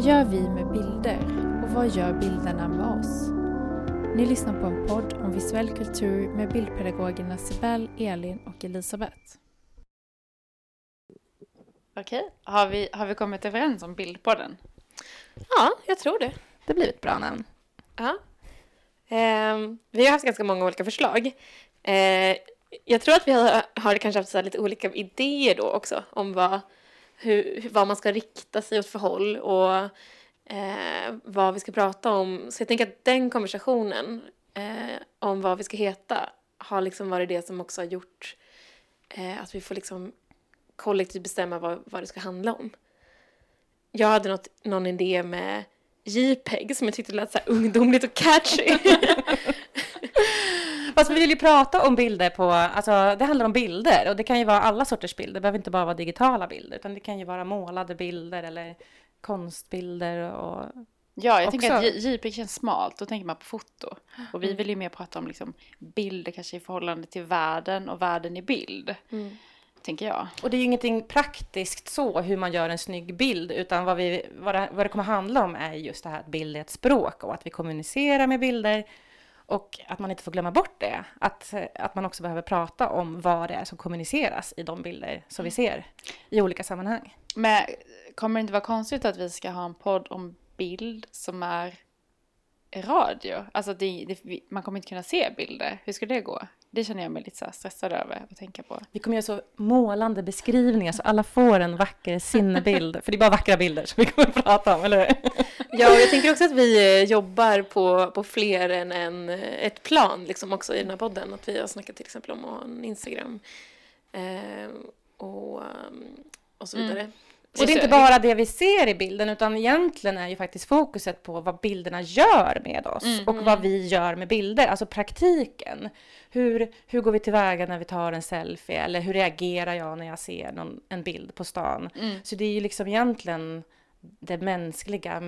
Vad gör vi med bilder och vad gör bilderna med oss? Ni lyssnar på en podd om visuell kultur med bildpedagogerna Sibel, Elin och Elisabeth. Okej, har vi, har vi kommit överens om bildpodden? Ja, jag tror det. Det blir ett bra namn. Ja. Ehm, vi har haft ganska många olika förslag. Ehm, jag tror att vi har, har kanske haft så här lite olika idéer då också om vad, hur, vad man ska rikta sig åt för håll och eh, vad vi ska prata om. Så jag tänker att den konversationen eh, om vad vi ska heta har liksom varit det som också har gjort eh, att vi får liksom kollektivt bestämma vad, vad det ska handla om. Jag hade något, någon idé med JPEG som jag tyckte lät så här ungdomligt och catchy. Fast vi vill ju prata om bilder på, alltså det handlar om bilder och det kan ju vara alla sorters bilder, det behöver inte bara vara digitala bilder utan det kan ju vara målade bilder eller konstbilder och Ja, jag också. tänker att JPEG känns smalt, då tänker man på foto. Och vi vill ju mer prata om liksom bilder kanske i förhållande till världen och världen i bild, Mm. tänker jag. Och det är ju ingenting praktiskt så hur man gör en snygg bild, utan vad, vi, vad, det, vad det kommer handla om är just det här att bild är ett språk och att vi kommunicerar med bilder och att man inte får glömma bort det. Att, att man också behöver prata om vad det är som kommuniceras i de bilder som vi ser i olika sammanhang. Men kommer det inte vara konstigt att vi ska ha en podd om bild som är radio? Alltså det, det, man kommer inte kunna se bilder. Hur ska det gå? Det känner jag mig lite så stressad över att tänka på. Vi kommer göra så målande beskrivningar så alla får en vacker sinnebild. För det är bara vackra bilder som vi kommer att prata om, eller hur? Ja, och jag tänker också att vi eh, jobbar på, på fler än en, eh, ett plan liksom också i den här podden. Att vi har snackat till exempel om att ha en Instagram eh, och, ehm, och så vidare. Och det är inte bara det vi ser i bilden, utan egentligen är ju faktiskt fokuset på vad bilderna gör med oss och vad vi gör med bilder, alltså praktiken. Hur, hur går vi tillväga när vi tar en selfie eller hur reagerar jag när jag ser någon, en bild på stan? Så det är ju liksom egentligen det mänskliga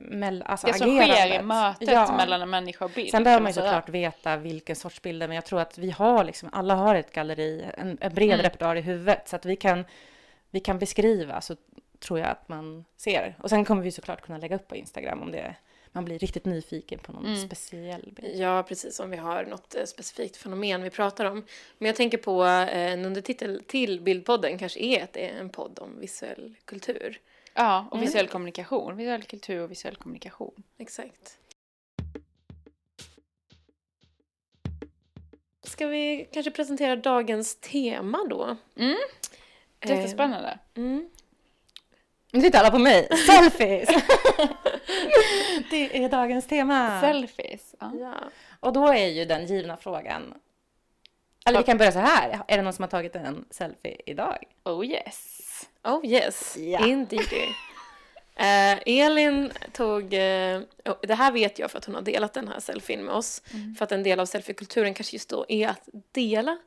mell- alltså Det som sker i agerandet. mötet Ja. mellan en människa och bild. Sen behöver man ju såklart veta vilken sorts bilder, men jag tror att vi har liksom, alla har ett galleri, en, en bred Mm. repertoar i huvudet, så att vi kan, vi kan beskriva, så tror jag att man ser. Och sen kommer vi såklart kunna lägga upp på Instagram om det, man blir riktigt nyfiken på någon Mm. speciell bild. Ja, precis. Om vi har något eh, specifikt fenomen vi pratar om. Men jag tänker på eh, en undertitel till Bildpodden kanske är att det är en podd om visuell kultur. Ja, och visuell kommunikation. Visuell kultur och visuell kommunikation. Exakt. Ska vi kanske presentera dagens tema då? Mm. Eh, Jättespännande. Mm. Nu tittar alla på mig! Selfies! det är dagens tema! Selfies. Ja. Ja. Och då är ju den givna frågan, eller vi kan börja så här, är det någon som har tagit en selfie idag? Oh yes. Oh yes, Ja. indeed. Eh, Elin tog, eh, det här vet jag för att hon har delat den här selfien med oss. För att en del av selfiekulturen kanske just då är att dela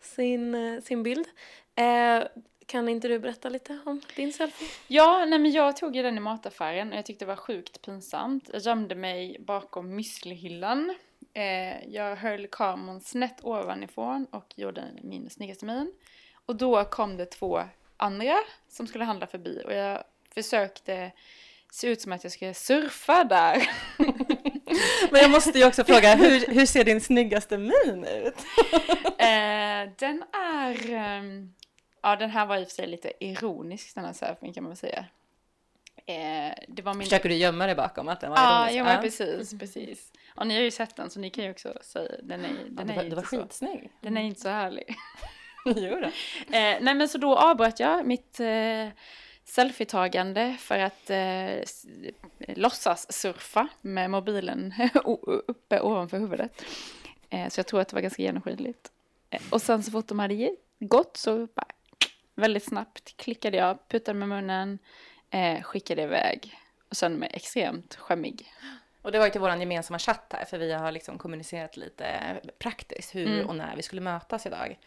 sin, eh, sin bild. Eh, kan inte du berätta lite om din selfie? Ja, nej men jag tog ju den i mataffären och jag tyckte det var sjukt pinsamt. Jag gömde mig bakom müslihyllan. Eh, jag höll kameran snett ovanifrån och gjorde min snyggaste min. Och då kom det två andra som skulle handla förbi och jag försökte se ut som att jag skulle surfa där. Men jag måste ju också fråga, hur, hur ser din snyggaste min ut? Eh, den är... ehm, ja, den här var i och för sig lite ironisk den här selfien kan man väl säga. Eh, det var min... Försöker du gömma dig bakom att den var Ja, ironisk? ja, men precis, precis. Och ni har ju sett den så ni kan ju också säga den är, Ja, den du är var, ju du var inte så. skitsnygg. Den är inte så härlig. jo då. Eh, nej men så då avbröt jag mitt eh, selfietagande för att eh, låtsas surfa med mobilen uppe ovanför huvudet. Eh, så jag tror att det var ganska genomskinligt. Eh, och sen så fort de hade gått så bara, väldigt snabbt klickade jag, puttade med munnen, eh, skickade iväg och sen med extremt skämmig. Och det var ju till vår gemensamma chatt här, för vi har liksom kommunicerat lite praktiskt hur Mm. och när vi skulle mötas idag.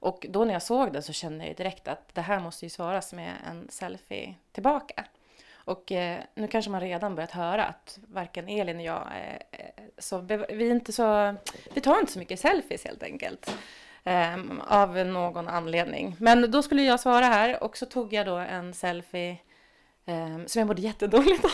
Och då när jag såg det så kände jag direkt att det här måste ju svaras med en selfie tillbaka. Och eh, nu kanske man redan börjat höra att varken Elin och jag eh, så, vi inte så, vi tar inte så mycket selfies helt enkelt. Ehm, av någon anledning. Men då skulle jag svara här och så tog jag då en selfie Um, som jag mådde jättedåligt av.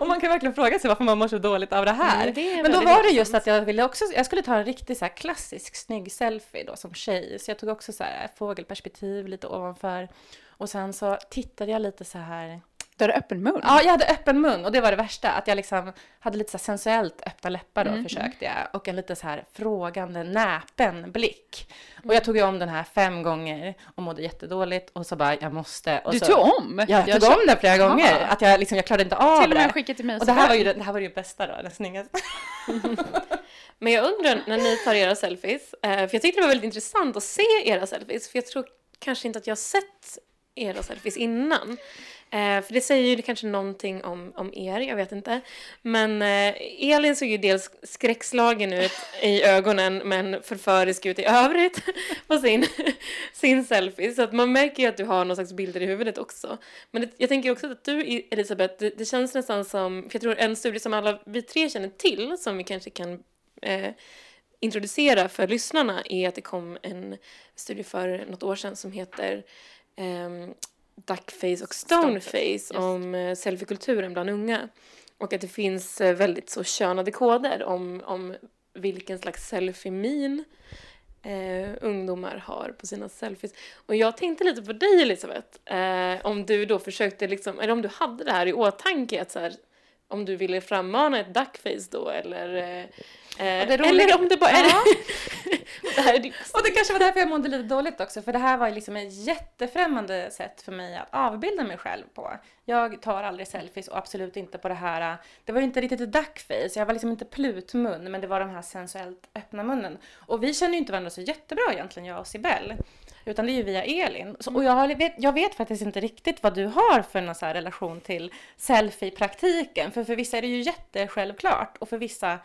och man kan verkligen fråga sig varför man mår så dåligt av det här. Mm, det Men då var det just att jag ville också, jag skulle ta en riktigt så här klassisk snygg selfie då som tjej. Så jag tog också så här fågelperspektiv lite ovanför. Och sen så tittade jag lite så här. Du hade öppen mun. Ja, jag hade öppen mun och det var det värsta. Att jag liksom hade lite så sensuellt öppna läppar då Mm, försökte jag. Och en lite så här frågande, näpen blick. Och jag tog ju om den här fem gånger och mådde jättedåligt. Och så bara, jag måste. Och Du så, tog om? Ja, jag Jag tog om den flera gånger. Aha. Att jag liksom, jag klarade inte av Till och det. med skickat till mig. Och det här var ju det, det här var ju bästa då, den snyggaste. Men jag undrar när ni tar era selfies, eh, för jag tyckte det var väldigt intressant att se era selfies, för jag tror kanske inte att jag har sett era selfies innan. Eh, för det säger ju kanske någonting om, om er, jag vet inte. Men eh, Elin såg ju dels skräckslagen ut i ögonen men förförisk ut i övrigt på sin, sin selfie. Så att man märker ju att du har någon slags bilder i huvudet också. Men det, jag tänker också att du Elisabeth, det, det känns nästan som, för jag tror en studie som alla vi tre känner till, som vi kanske kan eh, introducera för lyssnarna är att det kom en studie för något år sedan som heter ehm, Duckface och Stoneface om eh, selfiekulturen bland unga. Och att det finns eh, väldigt så könade koder om, om vilken slags selfie-min eh, ungdomar har på sina selfies. Och jag tänkte lite på dig Elisabeth, eh, om du då försökte liksom, eller om du hade det här i åtanke att så här, om du ville frammana ett duckface då eller eh, eller om det bara är Ja. det här är ditt Och det kanske var därför jag mådde lite dåligt också, för det här var liksom ett jättefrämmande sätt för mig att avbilda mig själv på. Jag tar aldrig selfies och absolut inte på det här, det var ju inte riktigt duckface, jag var liksom inte plutmun, men det var den här sensuellt öppna munnen. Och vi känner ju inte varandra så jättebra egentligen, jag och Sibel. Utan det är ju via Elin. Så, och jag, har- vet, jag vet faktiskt inte riktigt vad du har för någon så relation till selfie-praktiken. För för vissa är det ju jättesjälvklart och för vissa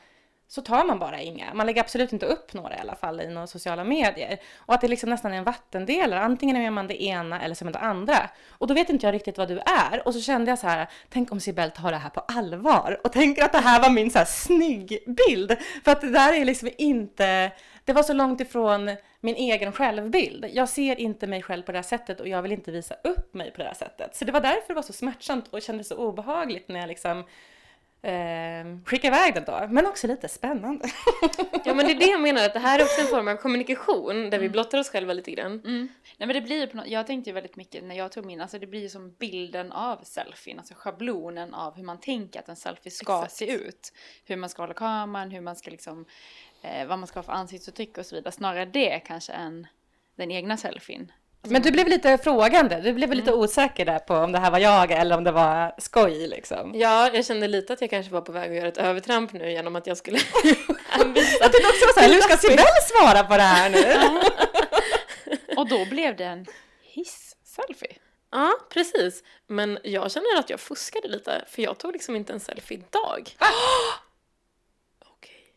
så tar man bara inga. Man lägger absolut inte upp några i alla fall i några sociala medier. Och att det liksom nästan är en vattendelare. Antingen är man det ena eller så är man det andra. Och då vet inte jag riktigt vad du är. Och så kände jag så här, tänk om Sibel tar det här på allvar och tänker att det här var min så här snygg bild. För att det där är liksom inte, det var så långt ifrån min egen självbild. Jag ser inte mig själv på det här sättet och jag vill inte visa upp mig på det här sättet. Så det var därför det var så smärtsamt och kändes så obehagligt när jag liksom eh, skickade iväg den då. Men också lite spännande. Ja men det är det jag menar, att det här är också en form av kommunikation där vi blottar oss själva lite grann. Mm. Nej men det blir på något, jag tänkte ju väldigt mycket när jag tog min, alltså det blir ju som bilden av selfien, alltså schablonen av hur man tänker att en selfie ska Exakt. se ut. Hur man ska hålla kameran, hur man ska liksom, eh, vad man ska ha för ansiktsuttryck och så vidare. Snarare det kanske än den egna selfien. Men du blev lite frågande, du blev lite osäker där på om det här var jag eller om det var skoj liksom. Ja, jag kände lite att jag kanske var på väg att göra ett övertramp nu genom att jag skulle hänvisa. Jag tyckte också såhär, hur ska Sibel svara på det här nu? Och då blev det en hiss-selfie. Ja, precis. Men jag känner att jag fuskade lite, för jag tog liksom inte en selfie idag. Okej.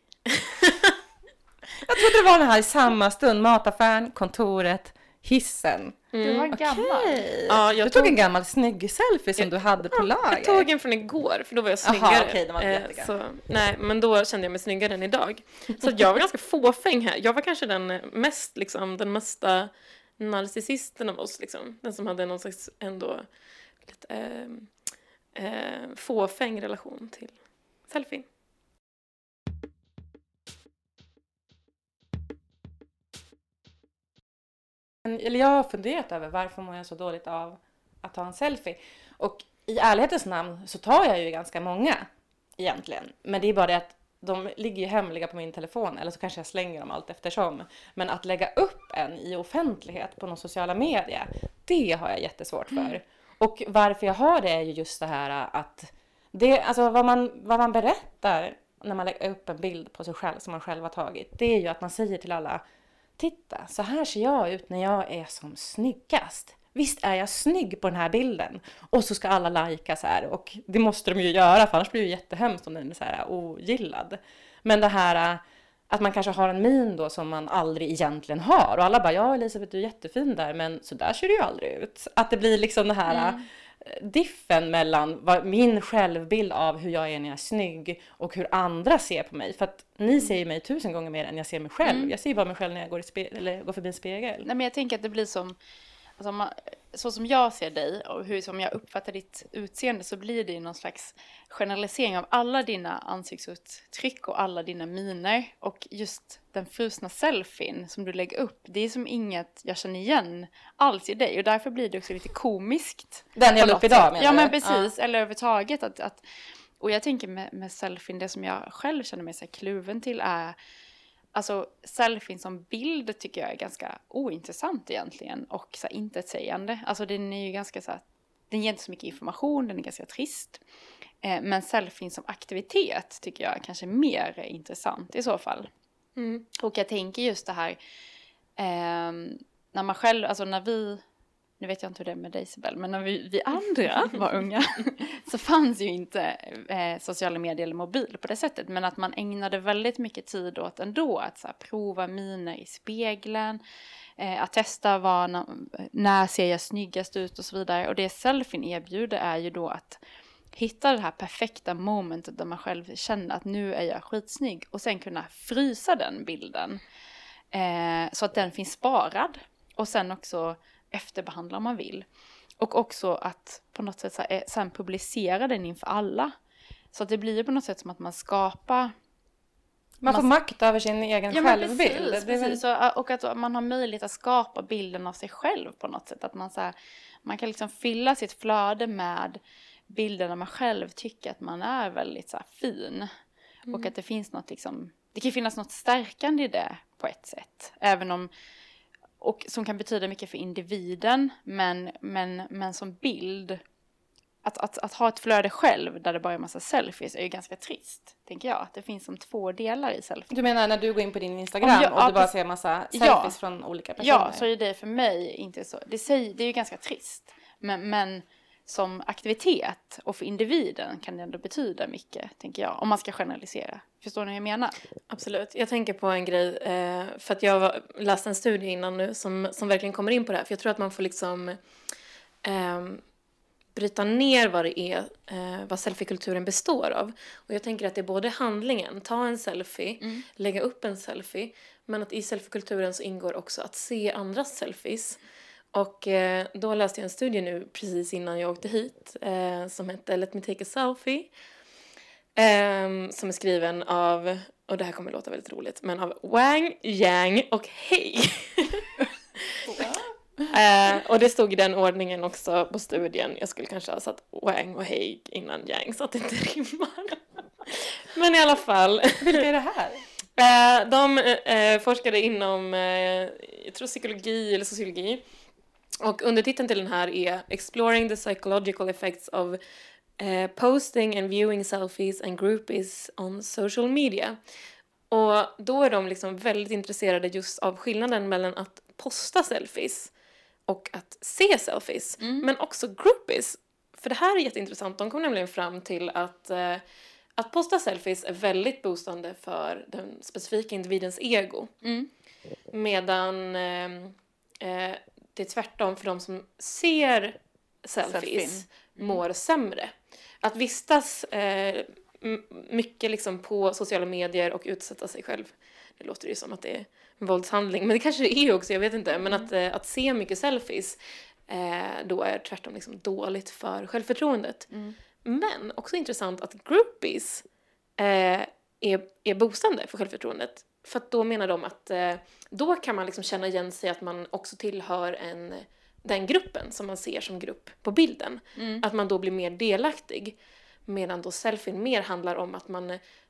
Jag trodde det var den här i samma stund, mataffären, kontoret, hissen. Du var gammal. Okej. Ja, jag du tog tog- en gammal snygg selfie som Jag- du hade på lager. Jag tog en från igår, för då var jag snyggare. okej, den var Eh, så, nej, men då kände jag mig snyggare än idag. Så att jag var ganska fåfäng här. Jag var kanske den mest, liksom, den mesta narcissisten av oss, liksom. Den som hade någon slags ändå lite eh, eh, fåfäng relation till selfie. Eller jag har funderat över varför mår jag så dåligt av att ta en selfie. Och i ärlighetens namn så tar jag ju ganska många egentligen. Men det är bara det att de ligger ju hemliga på min telefon eller så kanske jag slänger dem allt eftersom. Men att lägga upp en i offentlighet på någon sociala medier, det har jag jättesvårt för. Och varför jag har det är ju just det här att det, alltså vad man, vad man berättar när man lägger upp en bild på sig själv som man själv har tagit, det är ju att man säger till alla Titta, så här ser jag ut när jag är som snyggast. Visst är jag snygg på den här bilden? Och så ska alla lajka så här och det måste de ju göra för annars blir det ju jättehemskt om den är så här ogillad. Men det här äh, att man kanske har en min då som man aldrig egentligen har och alla bara ja Elisabeth du är jättefin där men så där ser du ju aldrig ut. Att det blir liksom det här äh, mm diffen mellan vad, min självbild av hur jag är när jag är snygg och hur andra ser på mig. För att ni ser ju mig tusen gånger mer än jag ser mig själv. Jag ser ju bara mig själv när jag går, i spe- eller går förbi en spegel. Nej men jag tänker att det blir som alltså man, så som jag ser dig och hur som jag uppfattar ditt utseende så blir det ju någon slags generalisering av alla dina ansiktsuttryck och alla dina miner. Och just den frusna selfien som du lägger upp, det är som inget jag känner igen alls i dig. Och därför blir det också lite komiskt. Den jag la upp idag menar Ja men precis, ja. eller överhuvudtaget att, att och jag tänker med, med selfien, det som jag själv känner mig så kluven till är Alltså selfien som bild tycker jag är ganska ointressant egentligen och så intetsägande. Alltså den är ju ganska så här, den ger inte så mycket information, den är ganska trist. Eh, men selfien som aktivitet tycker jag är kanske mer intressant i så fall. Mm. Och jag tänker just det här eh, när man själv, alltså när vi nu vet jag inte hur det är med dig Sibel, men när vi, vi andra var unga så fanns ju inte eh, sociala medier eller mobil på det sättet. Men att man ägnade väldigt mycket tid åt ändå att så här, prova miner i spegeln, eh, att testa vad, när ser jag snyggast ut och så vidare. Och det selfien erbjuder är ju då att hitta det här perfekta momentet där man själv känner att nu är jag skitsnygg och sen kunna frysa den bilden eh, så att den finns sparad. Och sen också efterbehandla om man vill. Och också att på något sätt så här, eh, sen publicera den inför alla. Så att det blir på något sätt som att man skapar man får man, makt över sin egen ja, självbild. Precis, precis. Och, att man har möjlighet att skapa bilden av sig själv på något sätt. Att man, så här, man kan liksom fylla sitt flöde med bilder när man själv tycker att man är väldigt så här, fin. Mm. Och att det finns något liksom, det kan finnas något stärkande i det på ett sätt. Även om och som kan betyda mycket för individen, men, men, men som bild, att, att, att ha ett flöde själv där det bara är en massa selfies är ju ganska trist, tänker jag. Att det finns som två delar i selfies. Du menar när du går in på din Instagram jag, och du bara ser en massa selfies ja, från olika personer? Ja, så är det för mig inte så. Det, säger, det är ju ganska trist. Men, men som aktivitet och för individen kan det ändå betyda mycket, tänker jag, om man ska generalisera. Förstår ni hur jag menar? Absolut. Jag tänker på en grej, eh, för att jag läste en studie innan nu som, som verkligen kommer in på det här, för jag tror att man får liksom eh, bryta ner vad det är, eh, vad selfiekulturen består av. Och jag tänker att det är både handlingen, ta en selfie, mm. lägga upp en selfie, men att i selfiekulturen så ingår också att se andras selfies. Och eh, då läste jag en studie nu precis innan jag åkte hit eh, som heter Let me take a selfie. Eh, som är skriven av, och det här kommer låta väldigt roligt, men av Wang, Yang och Hei. Eh, och det stod i den ordningen också på studien. Jag skulle kanske ha satt Wang och Hei innan Yang så att det inte rimmar. Men i alla fall. Vilka är det här? Eh, de eh, forskade inom, jag tror psykologi eller sociologi. Och undertiteln till den här är Exploring the psychological effects of uh, posting and viewing selfies and groupies on social media. Och då är de liksom väldigt intresserade just av skillnaden mellan att posta selfies och att se selfies, mm. men också groupies. För det här är jätteintressant, de kom nämligen fram till att uh, att posta selfies är väldigt boostande för den specifika individens ego. Mm. Medan eh, eh, det är tvärtom för de som ser selfies mm. mår sämre. Att vistas eh, mycket liksom på sociala medier och utsätta sig själv. Det låter ju som att det är en våldshandling, men det kanske det är också, jag vet inte. Men mm. att, eh, att se mycket selfies eh, då är tvärtom liksom dåligt för självförtroendet. Mm. Men också intressant att groupies eh, är, är boostande för självförtroendet. För då menar de att eh, då kan man liksom känna igen sig att man också tillhör en, den gruppen som man ser som grupp på bilden. Mm. Att man då blir mer delaktig. Medan då selfien mer handlar om att man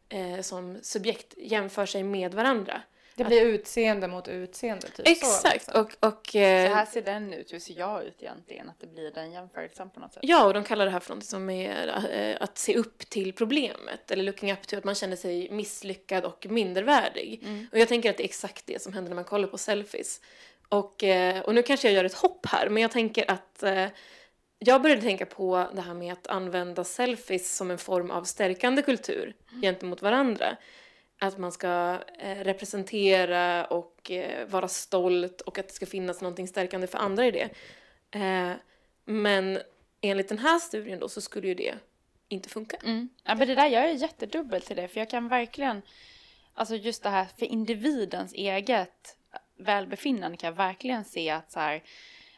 eh, som subjekt jämför sig med varandra. Det blir utseende mot utseende. Typ. Exakt. Så, och, och, eh, så här ser den ut, hur ser jag ut egentligen? Att det blir den jämförelsen på något sätt. Ja, och de kallar det här för något som är äh, att se upp till problemet. Eller looking up till att man känner sig misslyckad och mindervärdig. Mm. Och jag tänker att det är exakt det som händer när man kollar på selfies. Och, äh, och nu kanske jag gör ett hopp här, men jag tänker att jag började tänka på det här med att använda selfies som en form av stärkande kultur mm. gentemot varandra att man ska eh, representera och eh, vara stolt och att det ska finnas någonting stärkande för andra i det. Eh, men enligt den här studien då så skulle ju det inte funka. Mm. Ja, men det där, jag är jättedubbel till det för jag kan verkligen, alltså just det här för individens eget välbefinnande kan jag verkligen se att så här,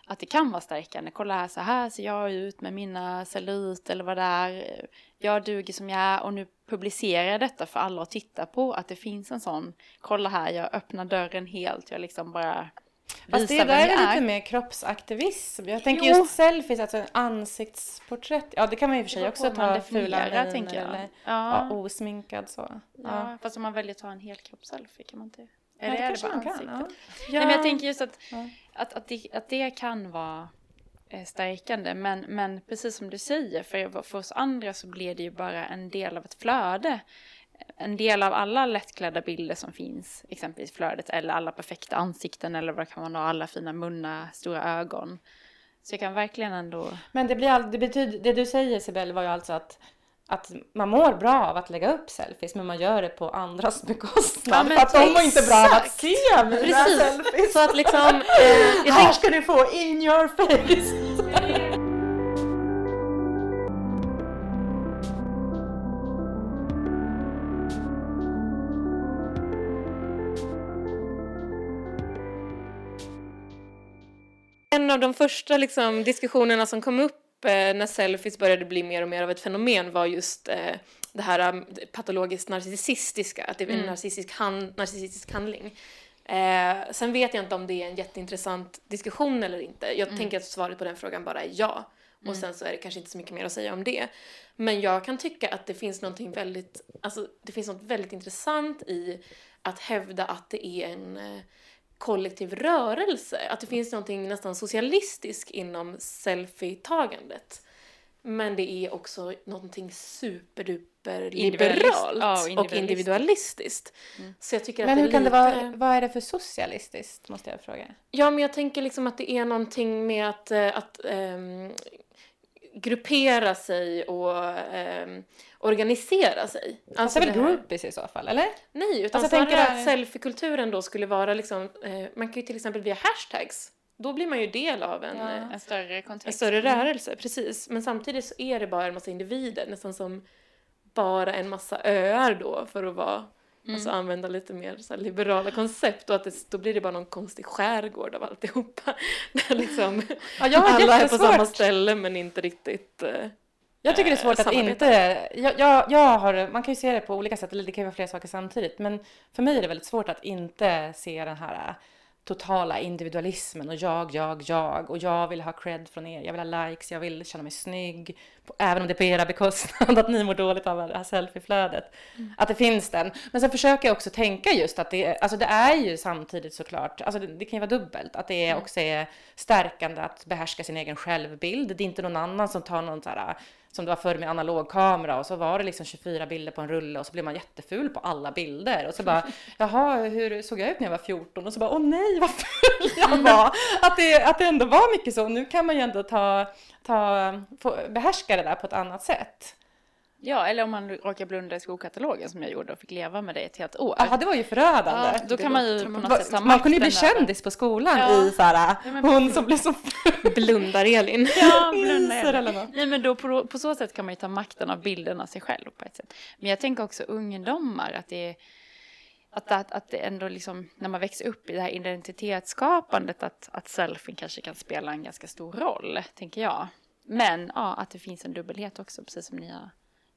att det kan vara stärkande. Kolla här, så här ser jag ut med mina cellulit eller vad det är. Jag duger som jag är och nu publicerar jag detta för alla att titta på. Att det finns en sån, kolla här, jag öppnar dörren helt, jag liksom bara Fast det där är lite mer kroppsaktivism. Jag tänker Jo. just selfies, alltså en ansiktsporträtt. Ja, det kan man i och för sig också ta fula miner tänker jag. eller Ja. ja, osminkad så. Ja, Ja, fast om man väljer att ta en helkroppsselfie kan man inte... Ja, Eller det är kanske bara man kan. ansiktet? Ja. Nej, men jag tänker just att, Ja. att, att, det, att det kan vara Eh, stärkande. Men, men precis som du säger, för, för oss andra så blir det ju bara en del av ett flöde. En del av alla lättklädda bilder som finns, exempelvis flödet, eller alla perfekta ansikten, eller vad kan man ha, alla fina munnar, stora ögon. Så jag kan verkligen ändå... Men det, blir all, det, betyder, det du säger Sibel var ju alltså att, att man mår bra av att lägga upp selfies men man gör det på andras bekostnad. Ja, för att de mår inte bra av att se mina Precis. selfies. Så att liksom, eh, jag Här ska ni få in your face! en av de första liksom, diskussionerna som kom upp när selfies började bli mer och mer av ett fenomen var just eh, det här um, patologiskt narcissistiska, att det är en narcissistisk, hand, narcissistisk handling. Eh, sen vet jag inte om det är en jätteintressant diskussion eller inte. Jag tänker att svaret på den frågan bara är ja. Och sen så är det kanske inte så mycket mer att säga om det. Men jag kan tycka att det finns någonting väldigt, alltså det finns något väldigt intressant i att hävda att det är en eh, kollektiv rörelse. Att det finns någonting nästan socialistiskt inom selfie-tagandet. Men det är också någonting superduper Individualist- liberalt ja, och och individualistiskt. individualistiskt. Så jag tycker Men att hur det kan det lite... vara, vad är det för socialistiskt måste jag fråga? Ja, men jag tänker liksom att det är någonting med att, eh, att ehm, gruppera sig och ehm, organisera sig. Alltså är väl groupies i så fall, eller? Nej, utan Alltså, snarare tänker- att selfie-kulturen då skulle vara liksom, eh, man kan ju till exempel via hashtags, då blir man ju del av en, Ja. eh, En större en större rörelse, precis. Men samtidigt så är det bara en massa individer, nästan som bara en massa öar då för att vara Alltså använda lite mer så liberala koncept och att det, då blir det bara någon konstig skärgård av alltihopa. Där liksom Ja, alla är på samma ställe men inte riktigt... eh, Jag tycker det är svårt eh, att inte... Jag, jag, jag har, man kan ju se det på olika sätt, eller det kan ju vara flera saker samtidigt. Men för mig är det väldigt svårt att inte se den här totala individualismen och jag, jag, jag. Och jag vill ha cred från er, jag vill ha likes, jag vill känna mig snygg, även om det är på era bekostnad, att ni mår dåligt av det här selfieflödet. Att det finns den. Men sen försöker jag också tänka just att det, alltså det är ju samtidigt såklart, alltså det, det kan ju vara dubbelt, att det är också är stärkande att behärska sin egen självbild. Det är inte någon annan som tar någon så här som det var förr med analog kamera och så var det liksom 24 bilder på en rulle och så blev man jätteful på alla bilder. Och så bara jaha hur såg jag ut när jag var 14 och så bara åh nej vad ful jag var. Att det, att det ändå var mycket så. Nu kan man ju ändå ta, ta få behärska det där på ett annat sätt. Ja, eller om man råkar blunda i skokatalogen som jag gjorde och fick leva med det ett helt år. Jaha det var ju förödande. Ja, då kan man ju på något sätt ta man kunde ju bli kändis på skolan Ja. i såhär, men hon som blev så ful. Blundar Elin. Ja, blunda Myser i eller det. något. Nej, men då på, på så sätt kan man ju ta makten av bilden av sig själv på ett sätt. Men jag tänker också ungdomar, att det är att, att, att det ändå liksom, när man växer upp i det här identitetsskapandet, att, att selfien kanske kan spela en ganska stor roll, tänker jag. Men ja, att det finns en dubbelhet också, precis som ni har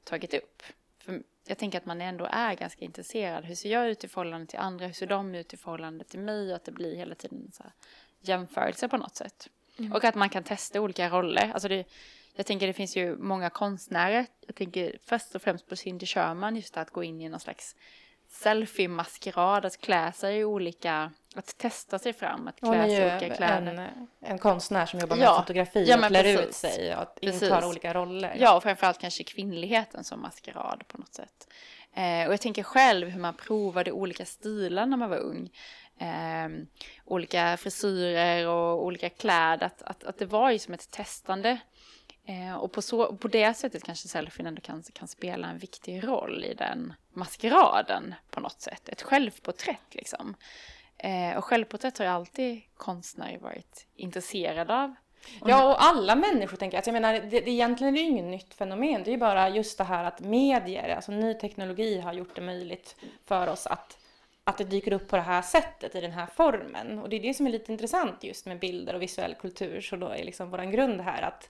tagit upp. För jag tänker att man ändå är ganska intresserad. Hur ser jag ut i förhållande till andra? Hur ser de ut i förhållande till mig? Och att det blir hela tiden så jämförelse på något sätt. Och att man kan testa olika roller. Alltså det, jag tänker det finns ju många konstnärer. Jag tänker först och främst på Cindy Sherman, just att gå in i någon slags selfie-maskerad, att klä sig i olika, att testa sig fram, att klä sig i olika kläder. en, en konstnär som jobbar med Ja. fotografi Ja, och klär ut sig och Precis. intar olika roller. Ja, och framförallt kanske kvinnligheten som maskerad på något sätt. Eh, och jag tänker själv hur man provade olika stilar när man var ung. Eh, olika frisyrer och olika kläder. Att, att, att det var ju som ett testande. Eh, och på, så, på det sättet kanske selfien ändå kan, kan spela en viktig roll i den maskeraden på något sätt. Ett självporträtt liksom. Eh, och självporträtt har ju alltid konstnärer varit intresserade av. Ja, och alla människor tänker jag. Alltså jag menar, det, det, egentligen är det ju inget nytt fenomen. Det är ju bara just det här att medier, alltså ny teknologi har gjort det möjligt för oss att att det dyker upp på det här sättet, i den här formen. Och det är det som är lite intressant just med bilder och visuell kultur. Så då är liksom vår grund här att,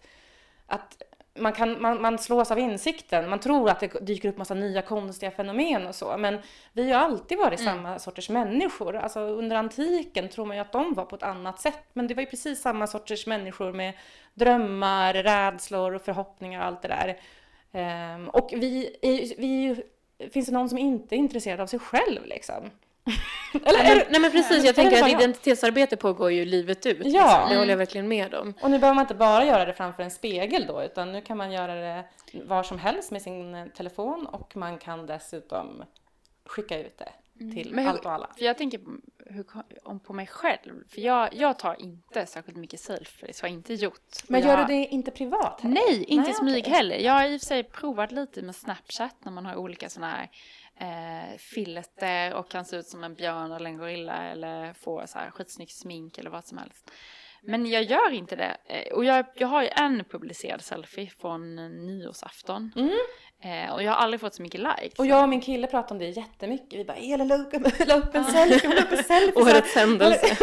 att man, kan, man, man slås av insikten, man tror att det dyker upp massa nya konstiga fenomen och så, men vi har alltid varit Mm. samma sorters människor. Alltså under antiken tror man ju att de var på ett annat sätt, men det var ju precis samma sorters människor med drömmar, rädslor och förhoppningar och allt det där. Ehm, och vi, är, vi finns det någon som inte är intresserad av sig själv liksom? Eller, men, nej men precis, jag tänker att jag? identitetsarbete pågår ju livet ut. Ja. Liksom. Det håller jag verkligen med om. Och nu behöver man inte bara göra det framför en spegel då, utan nu kan man göra det var som helst med sin eh, telefon och man kan dessutom skicka ut det till Men hur- allt och alla. För jag tänker på- hur, om på mig själv. För jag, jag tar inte särskilt mycket selfies, har inte gjort. Men Och gör jag, du det inte privat? heller? Nej, inte Nej, smyg okej. heller. Jag har i och för sig provat lite med Snapchat när man har olika sådana här eh, filter och kan se ut som en björn eller en gorilla eller få så här skitsnyggt smink eller vad som helst. Men jag gör inte det. Eh, Och jag, jag har ju en publicerad selfie från nyårsafton. Eh, och jag har aldrig fått så mycket likes. Och jag och min kille pratade om det jättemycket. Vi bara, Elin la upp, en selfie, la upp en selfie. Årets händelse.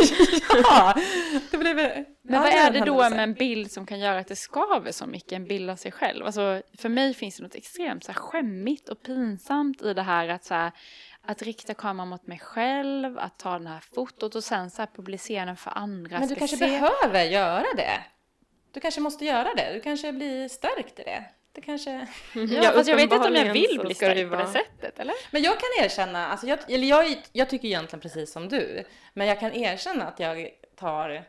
ja, det blev Men vad det är det då med en bild som kan göra att det skaver så mycket, en bild av sig själv? Alltså, för mig finns det något extremt så här, skämmigt och pinsamt i det här att, så här, att rikta kameran mot mig själv, att ta den här fotot och sen så här, publicera den för andra. Men du kanske se. behöver göra det. Du kanske måste göra det. Du kanske blir stärkt i det. Det kanske... Ja, fast jag vet inte om jag vill bli stärkt på det sättet, eller? Men jag kan erkänna, alltså jag, eller jag, jag tycker egentligen precis som du, men jag kan erkänna att jag tar,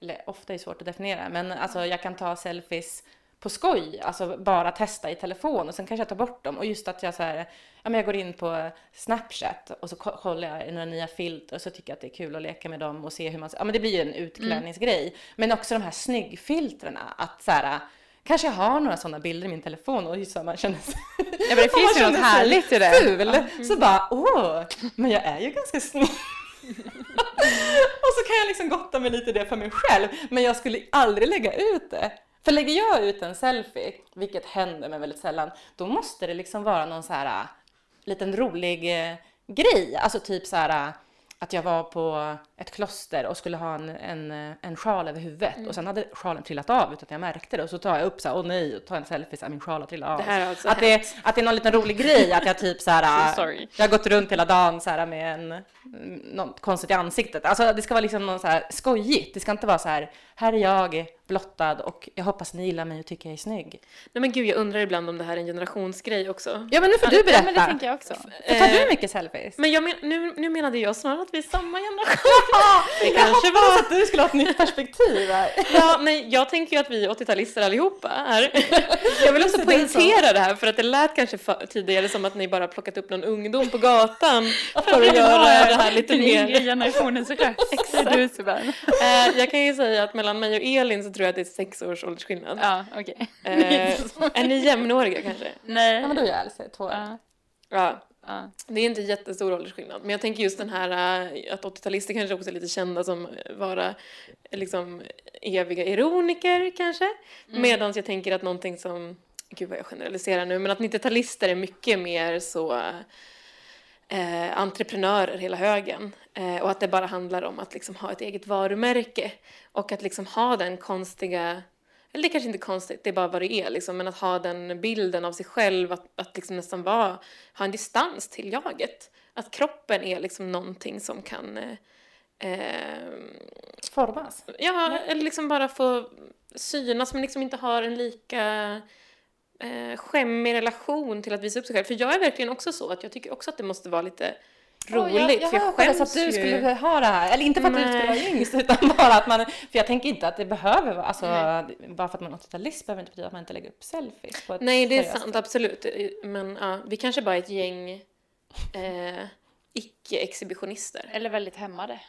eller ofta är det svårt att definiera, men alltså jag kan ta selfies på skoj, alltså bara testa i telefon och sen kanske jag tar bort dem och just att jag så här, ja men jag går in på Snapchat och så ko- kollar jag i några nya filter och så tycker jag att det är kul att leka med dem och se hur man, ja men det blir ju en utklädningsgrej. Men också de här snyggfiltrerna, att så här, kanske jag har några sådana bilder i min telefon och just så man känner sig Ja, men det finns ju något härligt i det. Ful, så bara åh, men jag är ju ganska snygg. och så kan jag liksom gotta mig lite i det för mig själv, men jag skulle aldrig lägga ut det. För lägger jag ut en selfie, vilket händer men väldigt sällan, då måste det liksom vara någon så här äh, liten rolig eh, grej. Alltså typ så här äh, att jag var på ett kloster och skulle ha en, en, en sjal över huvudet och sen hade sjalen trillat av utan att jag märkte det. Och så tar jag upp så här, åh nej, och tar en selfie så här, min sjal har trillat av. Det här har alltså att, det, att det är någon liten rolig grej, att jag typ så här, So jag har gått runt hela dagen så här med en, mm, något konstigt i ansiktet. Alltså det ska vara liksom någon så här skojigt, det ska inte vara så här, här är jag blottad och jag hoppas ni gillar mig och tycker jag är snygg. Nej men gud, jag undrar ibland om det här är en generationsgrej också. Ja men nu får du Ja, berätta. men det tänker jag också. För tar du Eh, mycket selfies? Men jag men, nu, nu menade jag snarare att vi är samma generation. det kanske Jag var... att du skulle ha ett nytt perspektiv här. Ja, nej, jag tänker ju att vi är 80-talister allihopa här. Jag vill också poängtera det här för att det lät kanske för, tidigare som att ni bara plockat upp någon ungdom på gatan för att göra det här lite Den yngre mer. generationens röst. Exakt. Du. Eh, jag kan ju säga att mellan mig och Elin så tror jag att det är sex års åldersskillnad. Ja, okej. Eh, är ni jämnåriga kanske? Nej. Ja men då är jag Elsie, två år. Ja, Ja, ja. det är inte jättestor åldersskillnad. Men jag tänker just den här eh, att 80-talister kanske också är lite kända som vara eh, liksom eviga ironiker kanske. Mm. Medan jag tänker att någonting som, gud vad jag generaliserar nu, men att 90-talister är mycket mer så eh, entreprenörer hela högen. Eh, och att det bara handlar om att liksom ha ett eget varumärke. Och att liksom ha den konstiga, eller det är kanske inte är konstigt, det är bara vad det är liksom, men att ha den bilden av sig själv, att, att liksom nästan vara, ha en distans till jaget. Att kroppen är liksom någonting som kan eh, eh, Formas. Ja, eller liksom bara få synas men liksom inte har en lika eh, skämmig relation till att visa upp sig själv. För jag är verkligen också så att jag tycker också att det måste vara lite roligt. jag, jag för jag skäms att du ju. skulle ha det här. Eller inte för att du Nej. skulle vara yngst utan bara att man, för jag tänker inte att det behöver vara, alltså bara för att man är 80-talist behöver inte betyda att man inte lägger upp selfies på ett Nej, det är sant, sätt. absolut. Men ja, vi kanske bara är ett gäng eh, icke-exhibitionister. Eller väldigt hämmade.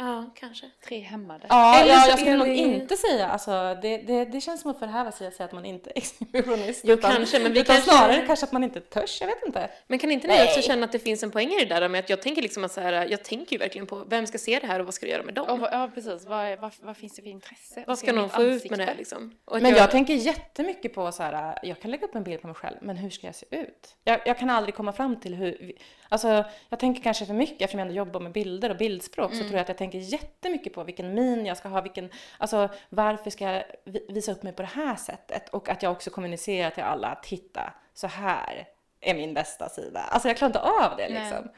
Ja, kanske. Tre hämmade. Ja, Eller jag skulle nog inte säga, alltså det, det, det känns som att förhäva sig att säga att man inte är exhibitionist. Jo, utan, kanske, men vi utan kanske- snarare kanske att man inte törs, jag vet inte. Men kan inte ni Nej. också känna att det finns en poäng i det där med att jag tänker liksom att så här, jag tänker ju verkligen på vem ska se det här och vad ska du göra med dem? Och, vad- ja, precis. Vad, vad, vad finns det för intresse? vad ska någon få ut ansikte? med det liksom? Men jag tänker jättemycket på så här, jag kan lägga upp en bild på mig själv, men hur ska jag se ut? Jag, jag kan aldrig komma fram till hur, alltså jag tänker kanske för mycket eftersom jag ändå jobbar med bilder och bildspråk så tror jag att jag tänker jättemycket på vilken min jag ska ha, vilken, alltså varför ska jag vi- visa upp mig på det här sättet? Och att jag också kommunicerar till alla, titta, så här är min bästa sida. Alltså jag klarar inte av det Nej. liksom.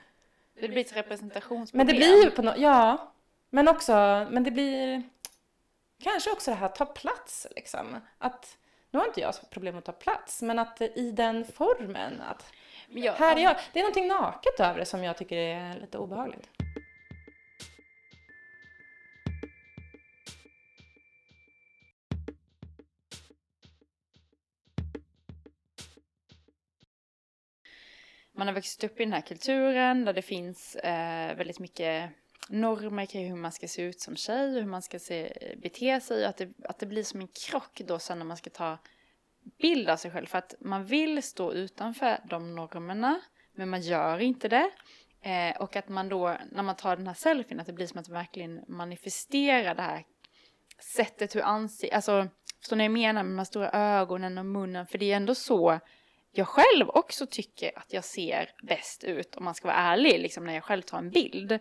Det blir ett representationsproblem. Men det blir ju på något, ja. Men också, men det blir kanske också det här att ta plats liksom. Att, nu har inte jag problem att ta plats, men att i den formen att jag- här är jag. Det är någonting naket över det som jag tycker är lite obehagligt. Man har växt upp i den här kulturen där det finns eh, väldigt mycket normer kring hur man ska se ut som tjej och hur man ska se, bete sig. Att det, att det blir som en krock då sen när man ska ta bild av sig själv. För att man vill stå utanför de normerna men man gör inte det. Eh, och att man då, när man tar den här selfien, att det blir som att man verkligen manifesterar det här sättet hur ansiktet, alltså förstår ni vad jag menar med de här stora ögonen och munnen? För det är ändå så jag själv också tycker att jag ser bäst ut om man ska vara ärlig, liksom när jag själv tar en bild.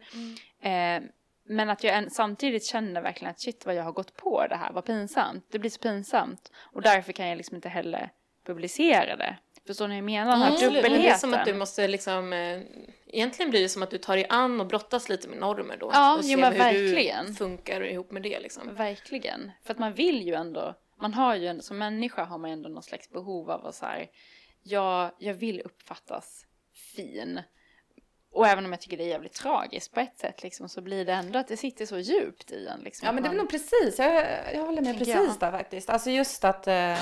Eh, men att jag en, samtidigt känner verkligen att shit vad jag har gått på det här, vad pinsamt. Det blir så pinsamt. Och därför kan jag liksom inte heller publicera det. Förstår ni vad jag menar? Den här men dubbelheten. det är som att du måste liksom, eh, egentligen blir det som att du tar dig an och brottas lite med normer då. Ja, och jo, ser men hur verkligen. du funkar ihop med det liksom. Verkligen. För att man vill ju ändå, man har ju ändå, som människa har man ändå någon slags behov av att så här, jag, jag vill uppfattas fin. Och även om jag tycker det är jävligt tragiskt på ett sätt liksom, så blir det ändå att det sitter så djupt i en. Liksom, Ja men det är väl nog precis, jag, jag håller med precis jag. där faktiskt. Alltså just att, eh,